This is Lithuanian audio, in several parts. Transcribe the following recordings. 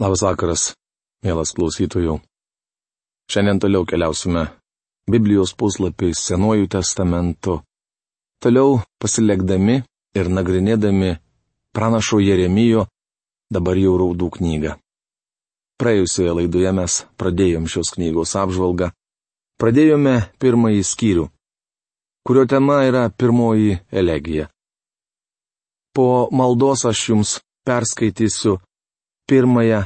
Labas vakaras, mielas klausytojų. Šiandien toliau keliausime Biblijos puslapiais Senuoju testamentu. Toliau pasilegdami ir nagrinėdami pranašo Jeremijo, dabar jau raudų knygą. Praėjusioje laidoje mes pradėjom šios knygos apžvalgą. Pradėjome pirmąjį skyrių, kurio tema yra pirmoji elegija. Po maldos aš jums perskaitysiu pirmąją,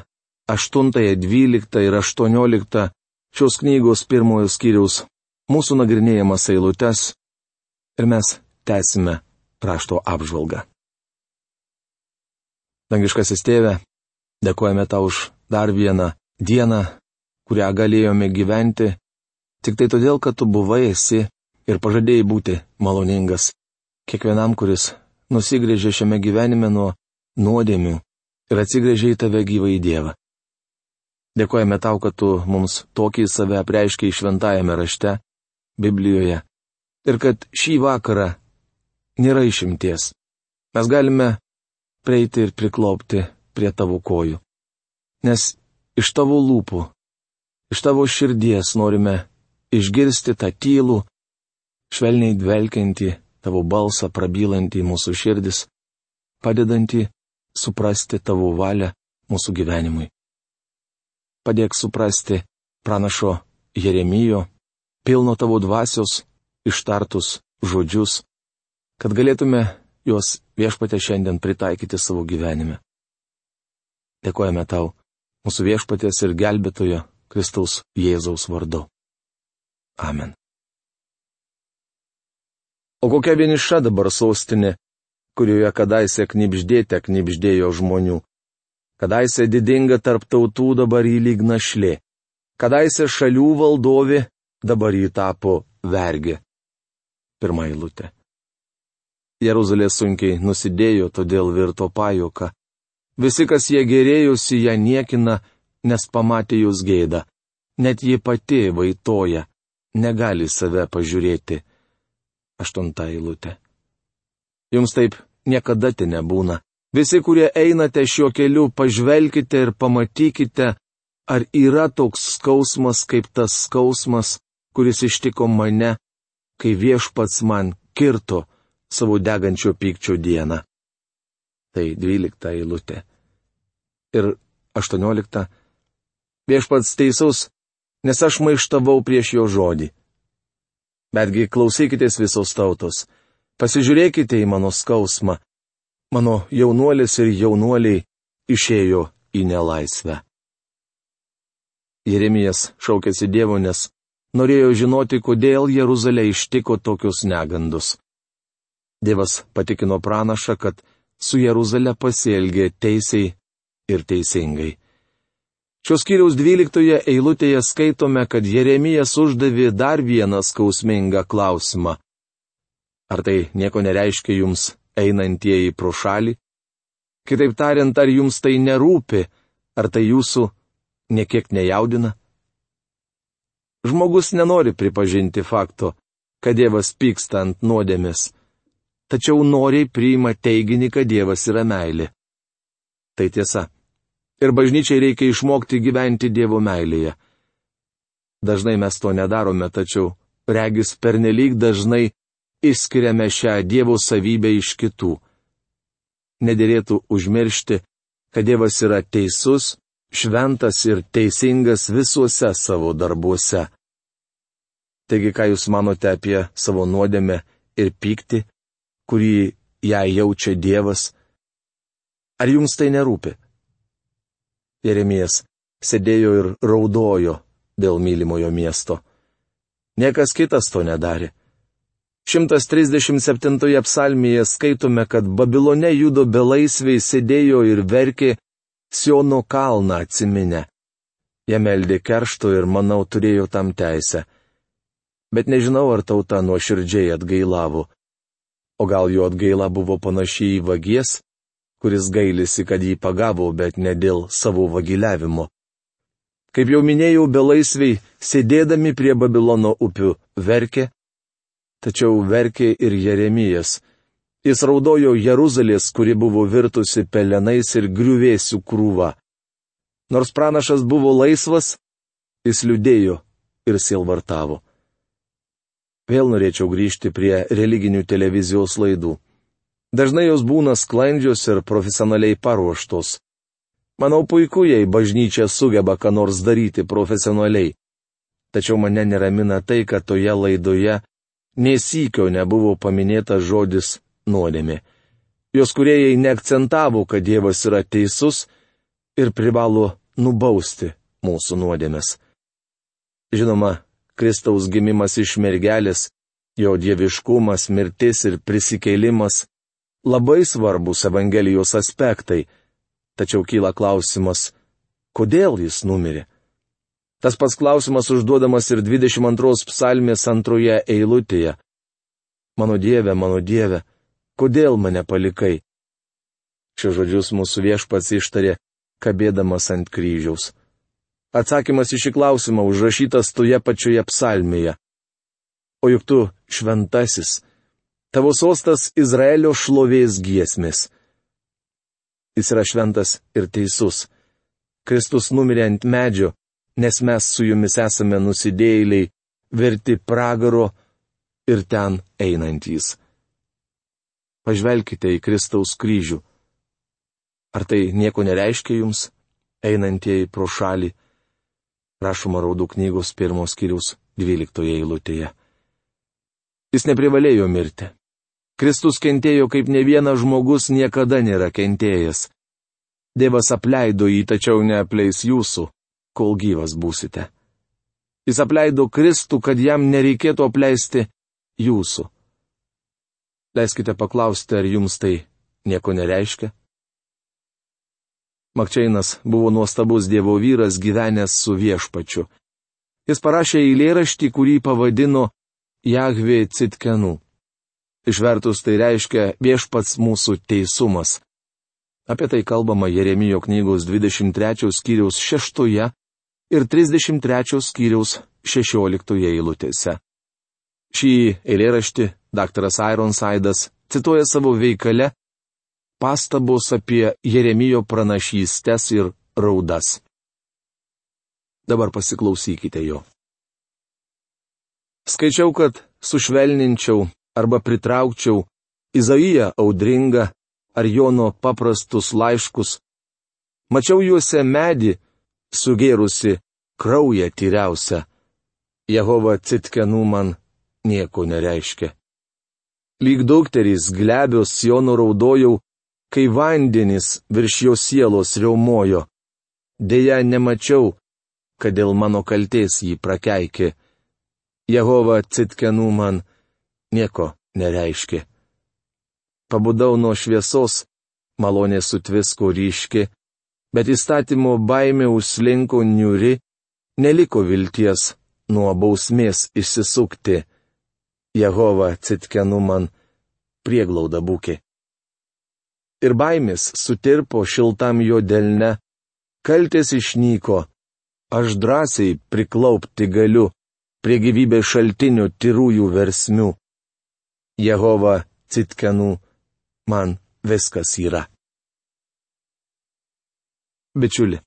aštuntąją, dvyliktą ir aštuonioliktą šios knygos pirmojo skyriaus mūsų nagrinėjamas eilutes ir mes tęsime rašto apžvalgą. Dangiškasis tėve, dėkojame tau už dar vieną dieną, kurią galėjome gyventi, tik tai todėl, kad tu buvai esi ir pažadėjai būti maloningas kiekvienam, kuris nusigrėžė šiame gyvenime nuo nuodėmių ir atsigrėžė į tave gyvą į Dievą. Dėkojame tau, kad tu mums tokį save apreiškiai šventajame rašte, Biblijoje, ir kad šį vakarą nėra išimties. Mes galime prieiti ir priklopti prie tavo kojų. Nes iš tavo lūpų, iš tavo širdies norime išgirsti tą tylų, švelniai dvelkiantį tavo balsą prabylantį mūsų širdis, padedantį suprasti tavo valią mūsų gyvenimui. Padėk suprasti pranašo Jeremijo, pilno tavo dvasios, ištartus žodžius, kad galėtume juos viešpatė šiandien pritaikyti savo gyvenime. Dėkojame tau, mūsų viešpatės ir gelbėtojo Kristaus Jėzaus vardu. Amen. O kokia vieniša dabar sostinė, kurioje kadaise knipždėte knipždėjo žmonių. Kadaise didinga tarp tautų dabar jį lyg našlė. Kadaise šalių valdovė, dabar jį tapo vergė. Pirmą eilutę. Jeruzalė sunkiai nusidėjo, todėl virto pajoka. Visi, kas jie gerėjusi, ją niekina, nes pamatė jūs gėdą. Net ji pati vaitoja, negali save pažiūrėti aštunta eilutė. Jums taip niekada tai nebūna. Visi, kurie einate šiuo keliu, pažvelkite ir pamatykite, ar yra toks skausmas kaip tas skausmas, kuris ištiko mane, kai viešpats man kirto savo degančio pykčio dieną. Tai dvylikta eilutė. Ir aštuoniolikta. Viešpats teisus, nes aš maištavau prieš jo žodį. Betgi klausykitės visos tautos. Pasižiūrėkite į mano skausmą. Mano jaunuolis ir jaunuoliai išėjo į nelaisvę. Jeremijas šaukėsi Dievo, nes norėjo žinoti, kodėl Jeruzalė ištiko tokius negandus. Dievas patikino pranašą, kad su Jeruzalė pasielgė teisiai ir teisingai. Šios kiriaus dvyliktoje eilutėje skaitome, kad Jeremijas uždavė dar vieną skausmingą klausimą. Ar tai nieko nereiškia jums einantieji pro šalį? Kitaip tariant, ar jums tai nerūpi, ar tai jūsų niekiek nejaudina? Žmogus nenori pripažinti fakto, kad Dievas pyksta ant nuodėmės, tačiau noriai priima teiginį, kad Dievas yra meilė. Tai tiesa ir bažnyčiai reikia išmokti gyventi Dievo meilėje. Dažnai mes to nedarome, tačiau, regis, pernelyg dažnai išskiriame šią Dievo savybę iš kitų. Nedėlėtų užmiršti, kad Dievas yra teisus, šventas ir teisingas visuose savo darbuose. Taigi, ką Jūs manote apie savo nuodėmę ir pyktį, kurį ją jaučia Dievas? Ar Jums tai nerūpi? Jeremijas sėdėjo ir raudojo dėl mylimojo miesto. Niekas kitas to nedarė. 137 psalmėje skaitome, kad Babilone judo belaisviai sėdėjo ir verkė Siono kalną atsiminę. Jie meldė keršto ir, manau, turėjo tam teisę. Bet nežinau, ar tauta nuoširdžiai atgailavo. O gal jų atgaila buvo panašiai į vagies, kuris gailisi, kad jį pagavo, bet ne dėl savo vagiliavimo. Kaip jau minėjau, belaisviai, sėdėdami prie Babilono upių, verkė, tačiau verkė ir Jeremijas. Jis raudojo Jeruzalės, kuri buvo virtusi pelenais ir griuvėsių krūva. Nors pranašas buvo laisvas, jis liūdėjo ir silvartavo. Vėl norėčiau grįžti prie religinių televizijos laidų. Dažnai jos būna sklandžios ir profesionaliai paruoštos. Manau puiku, jei bažnyčia sugeba ką nors daryti profesionaliai. Tačiau mane neramina tai, kad toje laidoje nesykio nebuvo paminėtas žodis nuodėmė. Jos kuriejai neakcentavo, kad Dievas yra teisus ir privalo nubausti mūsų nuodėmes. Žinoma, Kristaus gimimas iš mergelės, jo dieviškumas, mirtis ir prisikėlimas - labai svarbus Evangelijos aspektai, tačiau kyla klausimas, kodėl jis numirė. Tas pats klausimas užduodamas ir 22 psalmės antroje eilutėje. Mano Dieve, mano Dieve, kodėl mane palikai? Šios žodžius mūsų viešpats ištarė, kabėdamas ant kryžiaus. Atsakymas į šį klausimą užrašytas toje pačioje psalmėje. O juk tu šventasis, tavo sostas Izraelio šlovės giesmės. Jis yra šventas ir teisus. Kristus numirė ant medžio, nes mes su jumis esame nusidėjėliai, verti pragaro ir ten einantys. Pažvelkite į Kristaus kryžių. Ar tai nieko nereiškia jums, einantieji pro šalį? Rašoma raudų knygos pirmos kiriaus dvyliktoje eilutėje. Jis neprivalėjo mirti. Kristus kentėjo kaip ne vienas žmogus niekada nėra kentėjęs. Dievas apleido jį, tačiau neapleis jūsų, kol gyvas būsite. Jis apleido Kristų, kad jam nereikėtų apleisti jūsų. Leiskite paklausti, ar jums tai nieko nereiškia? Makčiainas buvo nuostabus Dievo vyras gyvenęs su viešpačiu. Jis parašė eilėraštį, kurį pavadino Jahvė Citkenu. Išvertus tai reiškia viešpats mūsų teisumas. Apie tai kalbama Jeremijo knygos 23 skyriaus 6 ir 33 skyriaus 16 eilutėse. Šį eilėraštį Dr. Ironsaidas cituoja savo veikale pastabos apie Jeremijo pranašystės ir raudas. Dabar pasiklausykite jo. Skaičiau, kad sušvelninčiau arba pritraukčiau Izaiją audringą ar Jono paprastus laiškus. Mačiau juose medį, sugėrusi kraują tyriausią. Jehova citkenų man nieko nereiškia. Lyg dukterys glebios Siono raudojau, kai vandenys virš jo sielos riaumojo. Deja, nemačiau, kad dėl mano kalties jį prakeikė. Jehova citkenų man nieko nereiškia. Pabudau nuo šviesos, malonė sutvisko ryški, bet įstatymo baimė užslinko niuri, neliko vilties nuo bausmės išsisukti. Jehova citkenu man prieglauda būki. Ir baimės sutirpo šiltam jo delne, kaltės išnyko, aš drąsiai priklaupti galiu prie gyvybės šaltinių tirųjų versmių. Jehova citkenu man viskas yra. Bičiuli.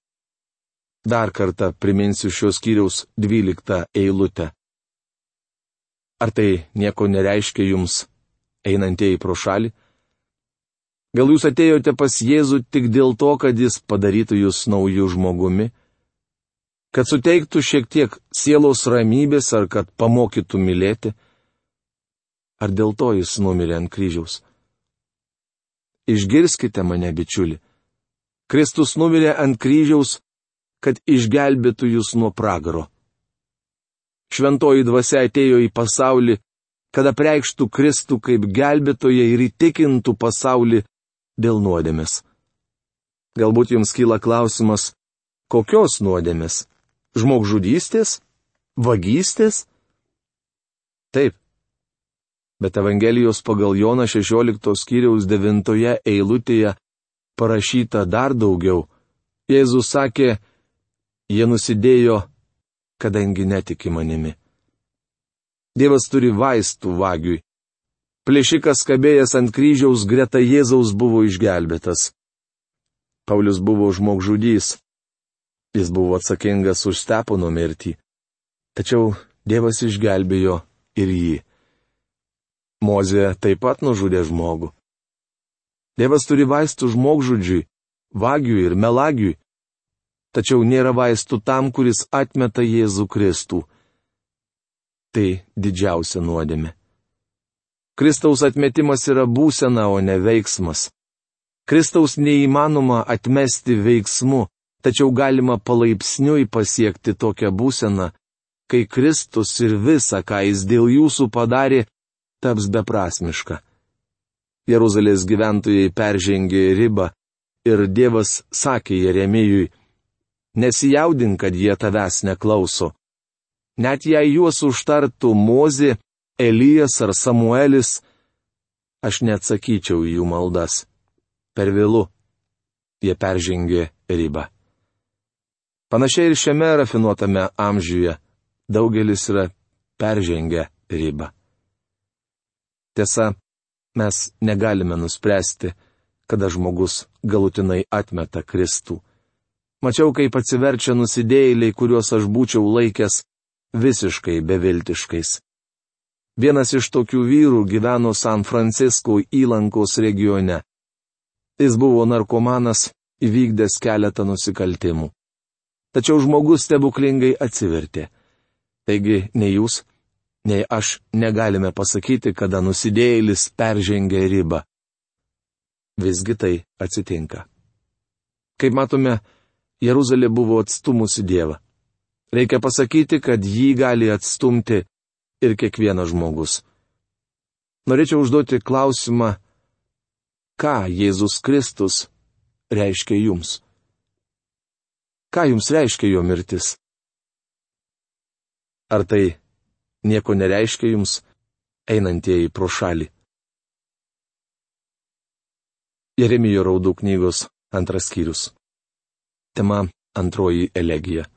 Dar kartą priminsiu šios kiriaus dvyliktą eilutę. Ar tai nieko nereiškia jums, einantieji pro šalį? Gal jūs atėjote pas Jėzų tik dėl to, kad jis padarytų jūs naujų žmogumi? Kad suteiktų šiek tiek sielos ramybės ar kad pamokytų mylėti? Ar dėl to jis numirė ant kryžiaus? Išgirskite mane, bičiuli. Kristus numirė ant kryžiaus, kad išgelbėtų jūs nuo pragaro. Šventoji dvasia atėjo į pasaulį, kad apreikštų Kristų kaip gelbėtoje ir įtikintų pasaulį dėl nuodėmės. Galbūt jums kyla klausimas, kokios nuodėmės? Žmogžudystės? Vagystės? Taip. Bet Evangelijos pagal Joną 16 skyriaus 9 eilutėje parašyta dar daugiau. Jėzus sakė, jie nusidėjo kadangi netiki manimi. Dievas turi vaistų vagiui. Plėšikas kabėjęs ant kryžiaus greta Jėzaus buvo išgelbėtas. Paulius buvo žmogžudys. Jis buvo atsakingas už Stepono mirtį. Tačiau Dievas išgelbėjo ir jį. Mozė taip pat nužudė žmogų. Dievas turi vaistų žmogžudžiui, vagiui ir melagiui. Tačiau nėra vaistų tam, kuris atmeta Jėzų Kristų. Tai didžiausia nuodėmė. Kristaus atmetimas yra būsena, o ne veiksmas. Kristaus neįmanoma atmesti veiksmu, tačiau galima palaipsniui pasiekti tokią būseną, kai Kristus ir visa, ką jis dėl jūsų padarė, taps beprasmiška. Jeruzalės gyventojai peržengė ribą ir Dievas sakė Jeremijui, nesijaudink, kad jie tavęs neklauso. Net jei juos užtartų Mozė, Elijas ar Samuelis, aš neatsakyčiau į jų maldas. Per vėlu. Jie peržengė ribą. Panašiai ir šiame rafinuotame amžiuje daugelis yra peržengę ribą. Tiesa, mes negalime nuspręsti, kada žmogus galutinai atmeta Kristų. Mačiau, kaip atsiverčia nusidėjėliai, kuriuos aš būčiau laikęs visiškai beviltiškais. Vienas iš tokių vyrų gyveno San Francisko įlankos regione. Jis buvo narkomanas, įvykdęs keletą nusikaltimų tačiau žmogus stebuklingai atsivertė. Taigi, nei jūs, nei aš negalime pasakyti, kada nusidėjėlis peržengė ribą. Visgi tai atsitinka. Kaip matome, Jeruzalė buvo atstumusi Dievą. Reikia pasakyti, kad jį gali atstumti ir kiekvienas žmogus. Norėčiau užduoti klausimą, ką Jėzus Kristus reiškia jums. Ką jums reiškia jo mirtis? Ar tai nieko nereiškia jums, einantieji pro šalį? Jeremijo raudų knygos antras skyrius. Tema antroji elegija.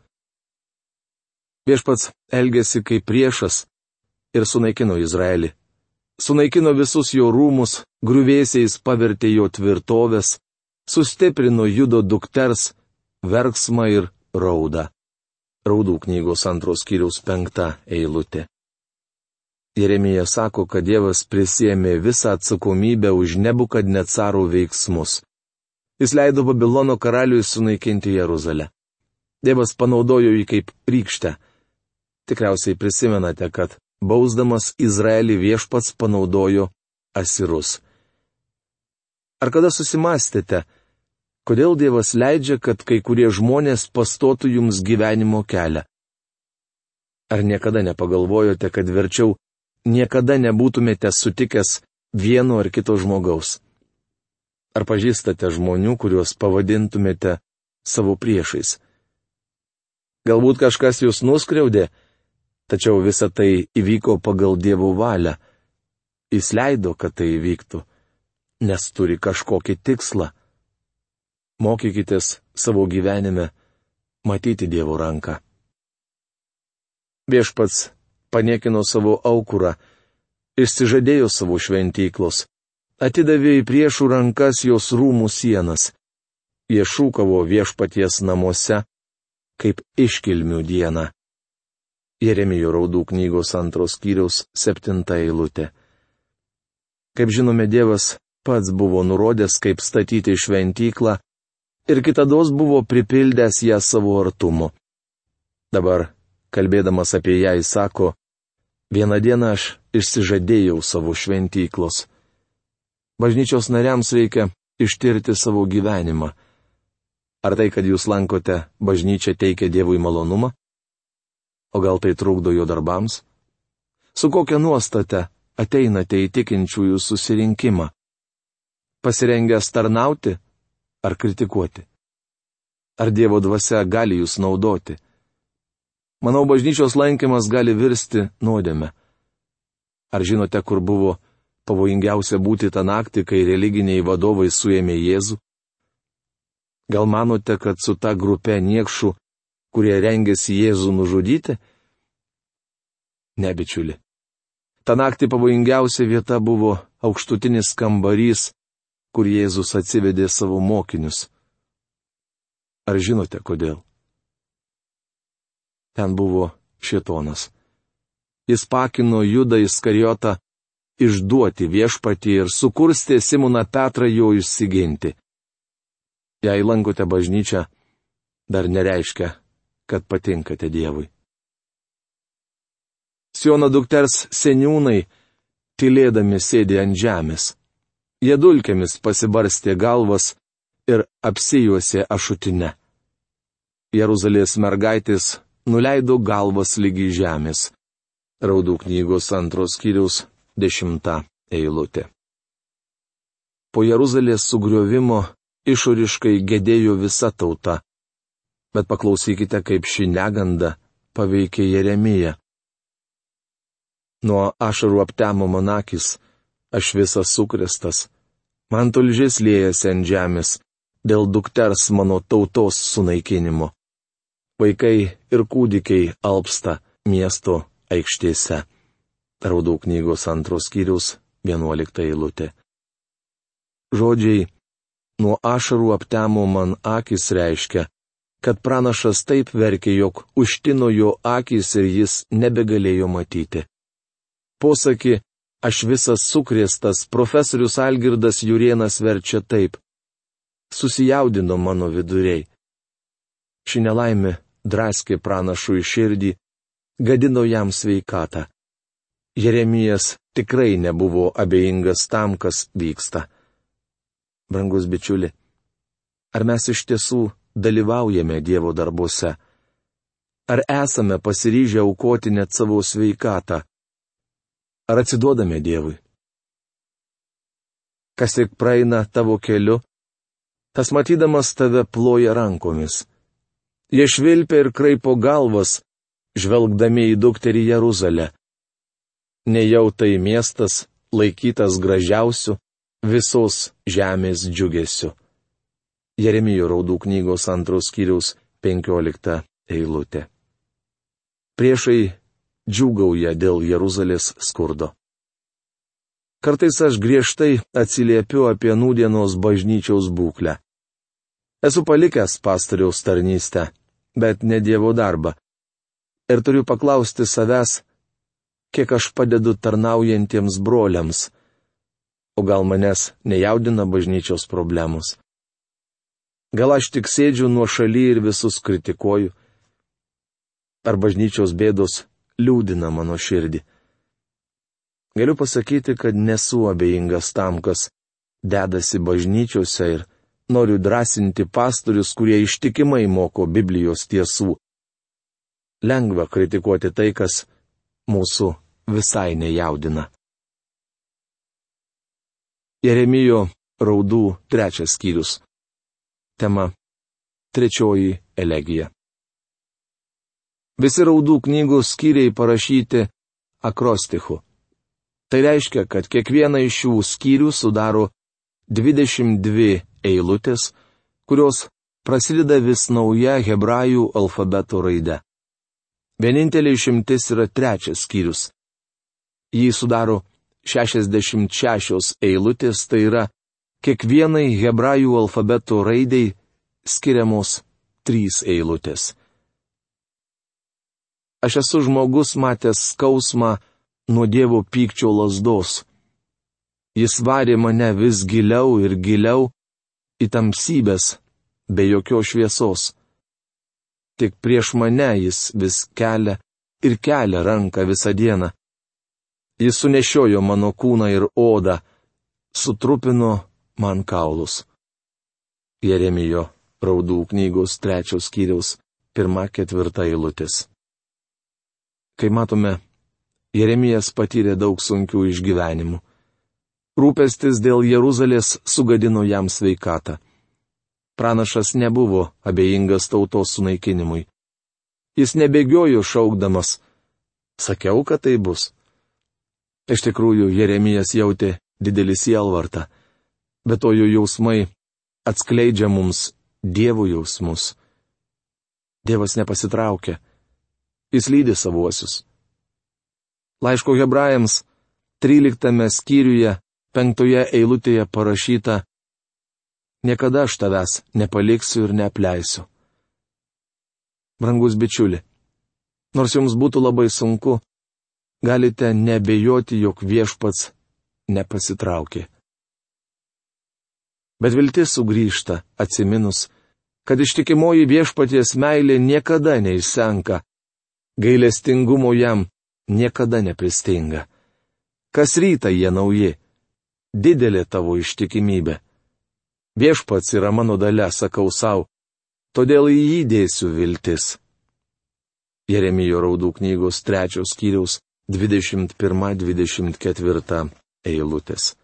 Viešpats elgėsi kaip priešas ir sunaikino Izraelį. Sunaikino visus jo rūmus, grūvėsiais pavertė jo tvirtovės, sustiprino judo dukters, verksmą ir raudą. Raudų knygos antros kiriaus penkta eilutė. Jeremija sako, kad Dievas prisėmė visą atsakomybę už nebukad necarų veiksmus. Jis leido Babilono karaliui sunaikinti Jeruzalę. Dievas panaudojo jį kaip rykštę. Tikriausiai prisimenate, kad bausdamas Izraelį viešpats panaudojo asirus. Ar kada susimastėte, Kodėl Dievas leidžia, kad kai kurie žmonės pastotų jums gyvenimo kelią? Ar niekada nepagalvojote, kad verčiau niekada nebūtumėte sutikęs vieno ar kito žmogaus? Ar pažįstate žmonių, kuriuos pavadintumėte savo priešais? Galbūt kažkas jūs nuskriaudė, tačiau visa tai įvyko pagal Dievo valią. Jis leido, kad tai įvyktų, nes turi kažkokį tikslą. Mokykitės savo gyvenime matyti Dievo ranką. Viešpats paniekino savo aukurą, išsižadėjo savo šventyklos, atidavė į priešų rankas jos rūmų sienas. Jie šūkavo viešpaties namuose, kaip iškilmių dieną. Jeremijo raudų knygos antros kiriaus septinta eilutė. Kaip žinome, Dievas pats buvo nurodęs, kaip statyti šventyklą ir kitados buvo pripildęs ją savo artumu. Dabar, kalbėdamas apie ją, jis sako, vieną dieną aš išsižadėjau savo šventyklos. Bažnyčios nariams reikia ištirti savo gyvenimą. Ar tai, kad jūs lankote bažnyčią, teikia Dievui malonumą? O gal tai trukdo jo darbams? Su kokia nuostata ateinate į tikinčiųjų susirinkimą? Pasirengęs tarnauti ar kritikuoti? Ar Dievo dvasia gali jūs naudoti? Manau, bažnyčios lankymas gali virsti nuodėme. Ar žinote, kur buvo pavojingiausia būti tą naktį, kai religiniai vadovai suėmė Jėzų? Gal manote, kad su ta grupe niekšų, kurie rengėsi Jėzų nužudyti? Ne, bičiuli. Ta naktį pavojingiausia vieta buvo aukštutinis kambarys, kur Jėzus atsivedė savo mokinius. Ar žinote kodėl? ten buvo šitonas. Jis pakino Judą Iskarijotą išduoti viešpatį ir sukurstė Simoną Petrą jo išsiginti. Jei lankote bažnyčią, dar nereiškia, kad patinkate Dievui. Siono dukters seniūnai, tylėdami sėdė ant žemės. Jie dulkėmis pasibarstė galvas ir apsijuosė ašutinę. Jeruzalės mergaitės nuleido galvas lygi žemės. Raudų knygos antros kiriaus dešimta eilutė. Po Jeruzalės sugriovimo išoriškai gedėjo visa tauta. Bet paklausykite, kaip ši neganda paveikė Jeremiją. Nuo ašarų aptemo manakis, aš visas sukrestas. Man tulžis liejasi ant žemės, dėl dukters mano tautos sunaikinimo. Vaikai ir kūdikiai alpsta miesto aikštėse. Raudų knygos antros skyrius, vienuolikta eilutė. Žodžiai, nuo ašarų aptemo man akis reiškia, kad pranašas taip verkė, jog užtino jo akis ir jis nebegalėjo matyti. Posakį, aš visas sukrėstas, profesorius Algirdas Jurienas verčia taip. Susijaudino mano viduriai. Ši nelaimė draskė pranašui širdį, gadino jam sveikatą. Jeremijas tikrai nebuvo abejingas tam, kas vyksta. Brangus bičiuli, ar mes iš tiesų dalyvaujame Dievo darbuose? Ar esame pasiryžę aukoti net savo sveikatą? Ar atsiduodame Dievui? Kas tik praeina tavo keliu, tas matydamas tave ploja rankomis. Jie švilpia ir kraipo galvas, žvelgdami į dukterį Jeruzalę. Nejau tai miestas, laikytas gražiausiu visos žemės džiugesiu. Jeremijo raudų knygos antros skyriaus penkiolikta eilutė. Priešai džiugauja dėl Jeruzalės skurdo. Kartais aš griežtai atsiliepiu apie nūdienos bažnyčiaus būklę. Esu palikęs pastoriaus tarnystę bet ne Dievo darbą. Ir turiu paklausti savęs, kiek aš padedu tarnaujantiems broliams. O gal manęs nejaudina bažnyčios problemos? Gal aš tik sėdžiu nuo šaly ir visus kritikuoju? Ar bažnyčios bėdos liūdina mano širdį? Galiu pasakyti, kad nesu abejingas tam, kas dedasi bažnyčiose ir noriu drąsinti pastorius, kurie ištikimai moko Biblijos tiesų. Lengva kritikuoti tai, kas mūsų visai nejaudina. Jeremijo raudų trečias skyrius. Tema - trečioji elegija. Visi raudų knygų skyriai parašyti akrostichu. Tai reiškia, kad kiekvieną iš šių skyrių sudaro 22 eilutės, kurios prasideda vis nauja hebrajų alfabeto raide. Vienintelė išimtis yra trečias skyrius. Jį sudaro 66 eilutės, tai yra kiekvienai hebrajų alfabeto raidai skiriamos trys eilutės. Aš esu žmogus matęs skausmą nuo Dievo pykčio lasdos. Jis varė mane vis giliau ir giliau į tamsybės, be jokios šviesos. Tik prieš mane jis vis kelia ir kelia ranką visą dieną. Jis sunešiojo mano kūną ir odą, sutrupino man kaulus. Jeremijo raudų knygos trečios skyriaus pirma ketvirta eilutės. Kai matome, Jeremijas patyrė daug sunkių išgyvenimų. Rūpestis dėl Jeruzalės sugadino jam sveikatą. Pranašas nebuvo abejingas tautos sunaikinimui. Jis nebėgiojo šaukdamas. Sakiau, kad tai bus. Iš tikrųjų, Jeremijas jautė didelį sielvartą, bet to jo jausmai atskleidžia mums dievų jausmus. Dievas nepasitraukia. Jis lydi savuosius. Laiško hebrajams 13 skyriuje penktoje eilutėje parašyta Niekada aš tavęs nepaliksiu ir neapleisiu. Brangus bičiuli, Nors jums būtų labai sunku, galite nebejoti, jog viešpats nepasitraukė. Bet viltis sugrįžta, atsiminus, kad ištikimoji viešpaties meilė niekada neišsenka, gailestingumo jam niekada nepristinga. Kas rytą jie nauji, didelė tavo ištikimybė. Viešpats yra mano dalė, sakau savo, todėl į jį dėsiu viltis. Jeremijo raudų knygos trečios skyriaus 21-24 eilutės.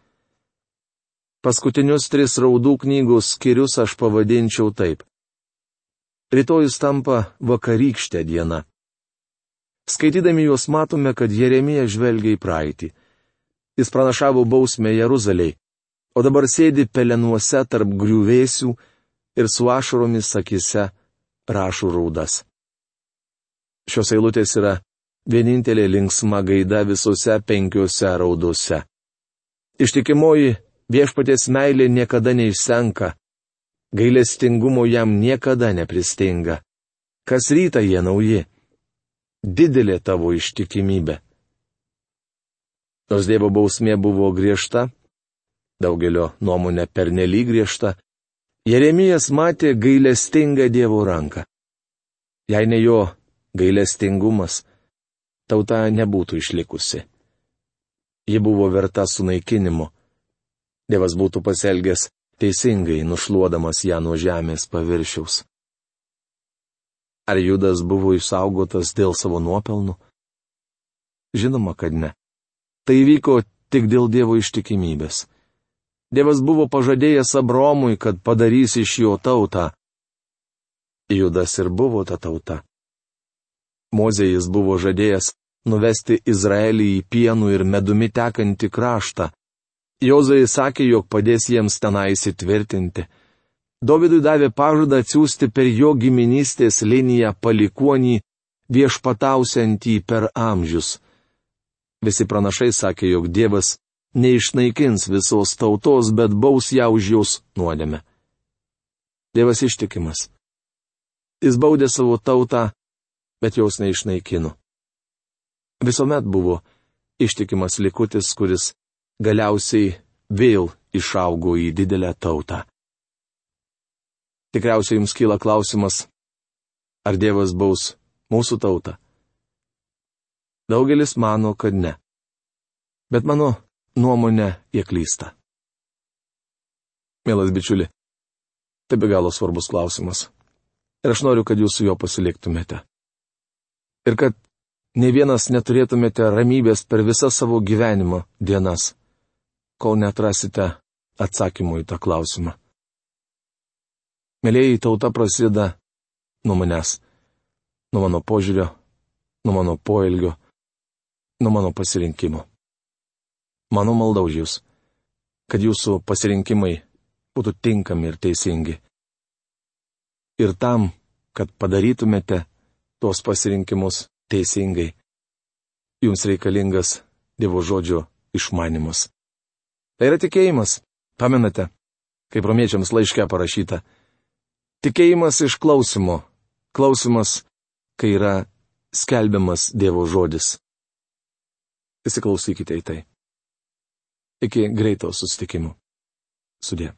Paskutinius tris raudų knygos skyrius aš pavadinčiau taip. Rytojus tampa vakarykštė diena. Skaitydami juos matome, kad Jeremija žvelgia į praeitį. Jis pranašavo bausmę Jeruzaliai, o dabar sėdi pelenuose tarp griuvėsių ir su ašaromis akise rašo raudas. Šios eilutės yra vienintelė linksma gaida visose penkiuose raudose. Ištikimoji viešpatės meilė niekada neišsenka, gailestingumo jam niekada nepristinga. Kas rytą jie nauji didelė tavo ištikimybė. Nors Dievo bausmė buvo griežta, daugelio nuomonė pernelyg griežta, Jeremijas matė gailestingą Dievo ranką. Jei ne jo gailestingumas, tauta nebūtų išlikusi. Ji buvo verta sunaikinimo. Dievas būtų pasielgęs teisingai, nušluodamas ją nuo žemės paviršiaus. Ar Judas buvo išsaugotas dėl savo nuopelnų? Žinoma, kad ne. Tai vyko tik dėl Dievo ištikimybės. Dievas buvo pažadėjęs Abromui, kad padarys iš jo tautą. Judas ir buvo ta tauta. Mozėjas buvo žadėjęs nuvesti Izraelį į pienų ir medumi tekantį kraštą. Jozai sakė, jog padės jiems tenai įsitvirtinti. Dovydui davė pažadą atsiųsti per jo giminystės liniją palikuonį viešpatausiantį per amžius. Visi pranašai sakė, jog Dievas neišnaikins visos tautos, bet baus ją už jos nuodėmę. Dievas ištikimas. Jis baudė savo tautą, bet jos neišnaikino. Visuomet buvo ištikimas likutis, kuris galiausiai vėl išaugo į didelę tautą. Tikriausiai jums kyla klausimas, ar Dievas baus mūsų tautą? Daugelis mano, kad ne. Bet mano nuomonė jie klysta. Mielas bičiuli, tai be galo svarbus klausimas. Ir aš noriu, kad jūs su juo pasiliktumėte. Ir kad ne vienas neturėtumėte ramybės per visą savo gyvenimo dienas, kol netrasite atsakymų į tą klausimą. Mėlyjei tauta prasideda nuo manęs, nuo mano požiūrio, nuo mano poelgio, nuo mano pasirinkimo. Mano malda už jūs, kad jūsų pasirinkimai būtų tinkami ir teisingi. Ir tam, kad padarytumėte tuos pasirinkimus teisingai, jums reikalingas Dievo žodžio išmanimas. Tai yra tikėjimas, pamenate, kaip romiečiams laiške parašyta. Tikėjimas iš klausimo. Klausimas, kai yra skelbiamas Dievo žodis. Įsiklausykite į tai. Iki greito susitikimo. Sudė.